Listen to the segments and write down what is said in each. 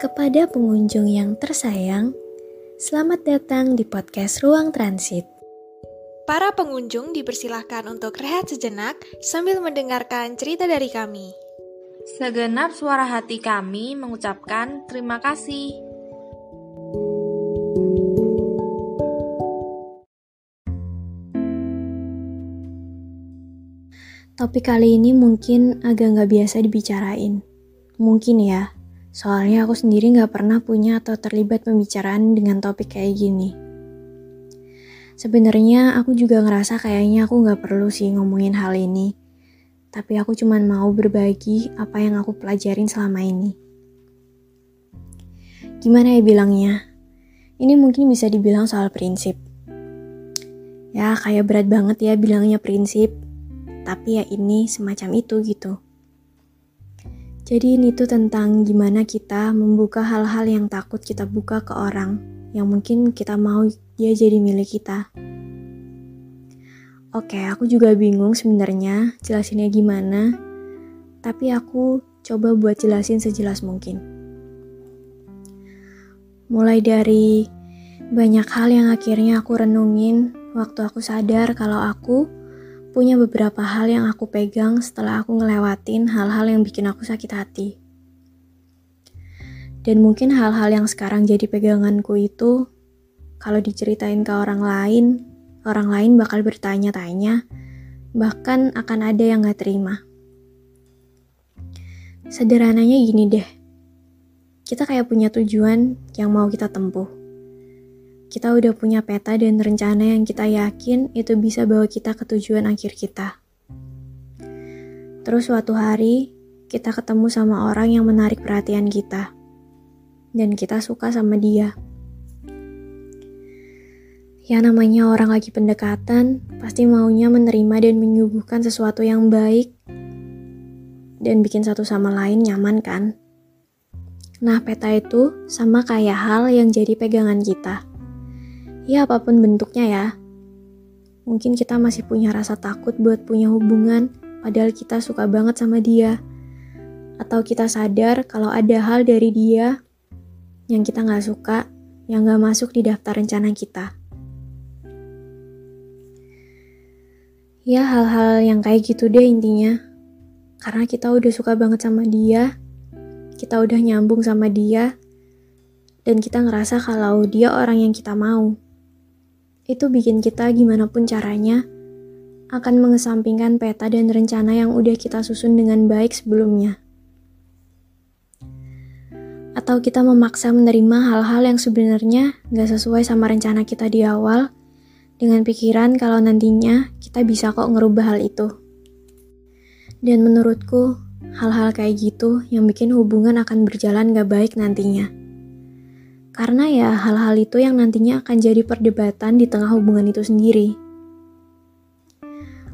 Kepada pengunjung yang tersayang, selamat datang di podcast Ruang Transit. Para pengunjung dipersilahkan untuk rehat sejenak sambil mendengarkan cerita dari kami. Segenap suara hati kami mengucapkan terima kasih. Topik kali ini mungkin agak nggak biasa dibicarain. Mungkin ya, Soalnya aku sendiri gak pernah punya atau terlibat pembicaraan dengan topik kayak gini. Sebenarnya aku juga ngerasa kayaknya aku gak perlu sih ngomongin hal ini. Tapi aku cuma mau berbagi apa yang aku pelajarin selama ini. Gimana ya bilangnya? Ini mungkin bisa dibilang soal prinsip. Ya kayak berat banget ya bilangnya prinsip. Tapi ya ini semacam itu gitu. Jadi ini tuh tentang gimana kita membuka hal-hal yang takut kita buka ke orang yang mungkin kita mau dia jadi milik kita. Oke, aku juga bingung sebenarnya jelasinnya gimana, tapi aku coba buat jelasin sejelas mungkin. Mulai dari banyak hal yang akhirnya aku renungin waktu aku sadar kalau aku punya beberapa hal yang aku pegang setelah aku ngelewatin hal-hal yang bikin aku sakit hati. Dan mungkin hal-hal yang sekarang jadi peganganku itu, kalau diceritain ke orang lain, orang lain bakal bertanya-tanya, bahkan akan ada yang gak terima. Sederhananya gini deh, kita kayak punya tujuan yang mau kita tempuh kita udah punya peta dan rencana yang kita yakin itu bisa bawa kita ke tujuan akhir kita. Terus suatu hari, kita ketemu sama orang yang menarik perhatian kita. Dan kita suka sama dia. Ya namanya orang lagi pendekatan, pasti maunya menerima dan menyuguhkan sesuatu yang baik dan bikin satu sama lain nyaman kan? Nah, peta itu sama kayak hal yang jadi pegangan kita. Ya apa pun bentuknya ya. Mungkin kita masih punya rasa takut buat punya hubungan, padahal kita suka banget sama dia. Atau kita sadar kalau ada hal dari dia yang kita nggak suka, yang nggak masuk di daftar rencana kita. Ya hal-hal yang kayak gitu deh intinya. Karena kita udah suka banget sama dia, kita udah nyambung sama dia, dan kita ngerasa kalau dia orang yang kita mau itu bikin kita gimana pun caranya akan mengesampingkan peta dan rencana yang udah kita susun dengan baik sebelumnya. Atau kita memaksa menerima hal-hal yang sebenarnya gak sesuai sama rencana kita di awal, dengan pikiran kalau nantinya kita bisa kok ngerubah hal itu. Dan menurutku, hal-hal kayak gitu yang bikin hubungan akan berjalan gak baik nantinya. Karena ya hal-hal itu yang nantinya akan jadi perdebatan di tengah hubungan itu sendiri.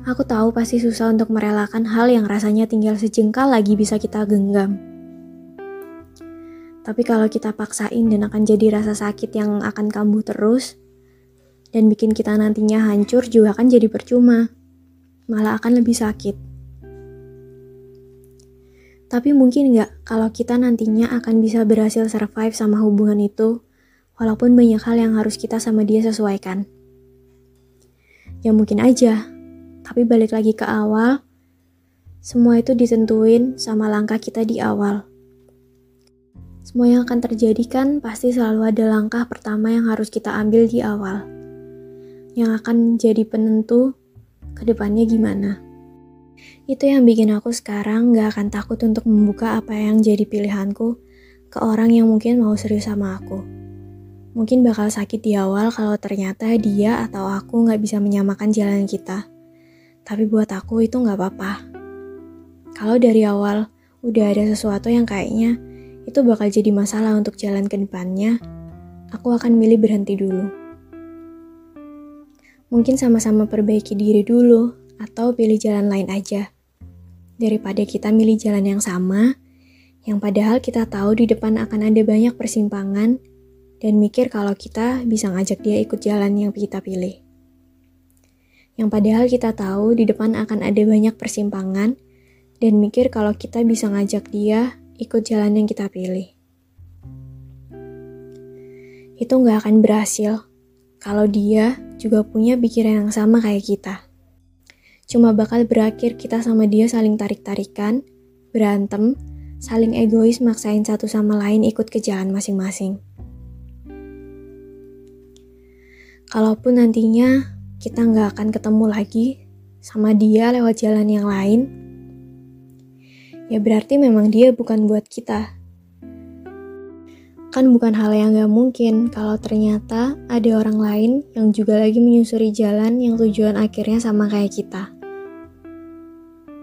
Aku tahu pasti susah untuk merelakan hal yang rasanya tinggal sejengkal lagi bisa kita genggam. Tapi kalau kita paksain dan akan jadi rasa sakit yang akan kambuh terus, dan bikin kita nantinya hancur juga akan jadi percuma. Malah akan lebih sakit. Tapi mungkin nggak kalau kita nantinya akan bisa berhasil survive sama hubungan itu, walaupun banyak hal yang harus kita sama dia sesuaikan. Ya mungkin aja, tapi balik lagi ke awal, semua itu ditentuin sama langkah kita di awal. Semua yang akan terjadi kan pasti selalu ada langkah pertama yang harus kita ambil di awal. Yang akan jadi penentu ke depannya gimana. Itu yang bikin aku sekarang gak akan takut untuk membuka apa yang jadi pilihanku ke orang yang mungkin mau serius sama aku. Mungkin bakal sakit di awal kalau ternyata dia atau aku gak bisa menyamakan jalan kita. Tapi buat aku itu gak apa-apa. Kalau dari awal udah ada sesuatu yang kayaknya itu bakal jadi masalah untuk jalan ke depannya, aku akan milih berhenti dulu. Mungkin sama-sama perbaiki diri dulu, atau pilih jalan lain aja daripada kita milih jalan yang sama, yang padahal kita tahu di depan akan ada banyak persimpangan, dan mikir kalau kita bisa ngajak dia ikut jalan yang kita pilih. Yang padahal kita tahu di depan akan ada banyak persimpangan, dan mikir kalau kita bisa ngajak dia ikut jalan yang kita pilih. itu nggak akan berhasil kalau dia juga punya pikiran yang sama kayak kita. Cuma bakal berakhir kita sama dia saling tarik-tarikan, berantem, saling egois maksain satu sama lain ikut ke jalan masing-masing. Kalaupun nantinya kita nggak akan ketemu lagi sama dia lewat jalan yang lain, ya berarti memang dia bukan buat kita. Kan bukan hal yang gak mungkin kalau ternyata ada orang lain yang juga lagi menyusuri jalan yang tujuan akhirnya sama kayak kita.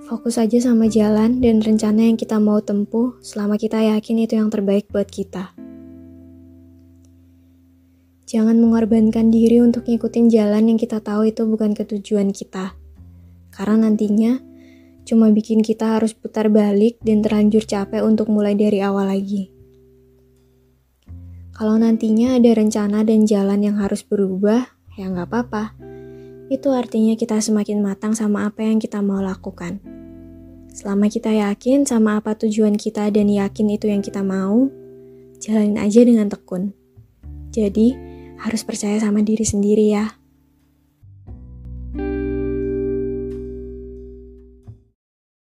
Fokus aja sama jalan dan rencana yang kita mau tempuh selama kita yakin itu yang terbaik buat kita. Jangan mengorbankan diri untuk ngikutin jalan yang kita tahu itu bukan ketujuan kita. Karena nantinya cuma bikin kita harus putar balik dan terlanjur capek untuk mulai dari awal lagi. Kalau nantinya ada rencana dan jalan yang harus berubah, ya nggak apa-apa. Itu artinya kita semakin matang sama apa yang kita mau lakukan. Selama kita yakin sama apa tujuan kita dan yakin itu yang kita mau, jalanin aja dengan tekun. Jadi, harus percaya sama diri sendiri ya.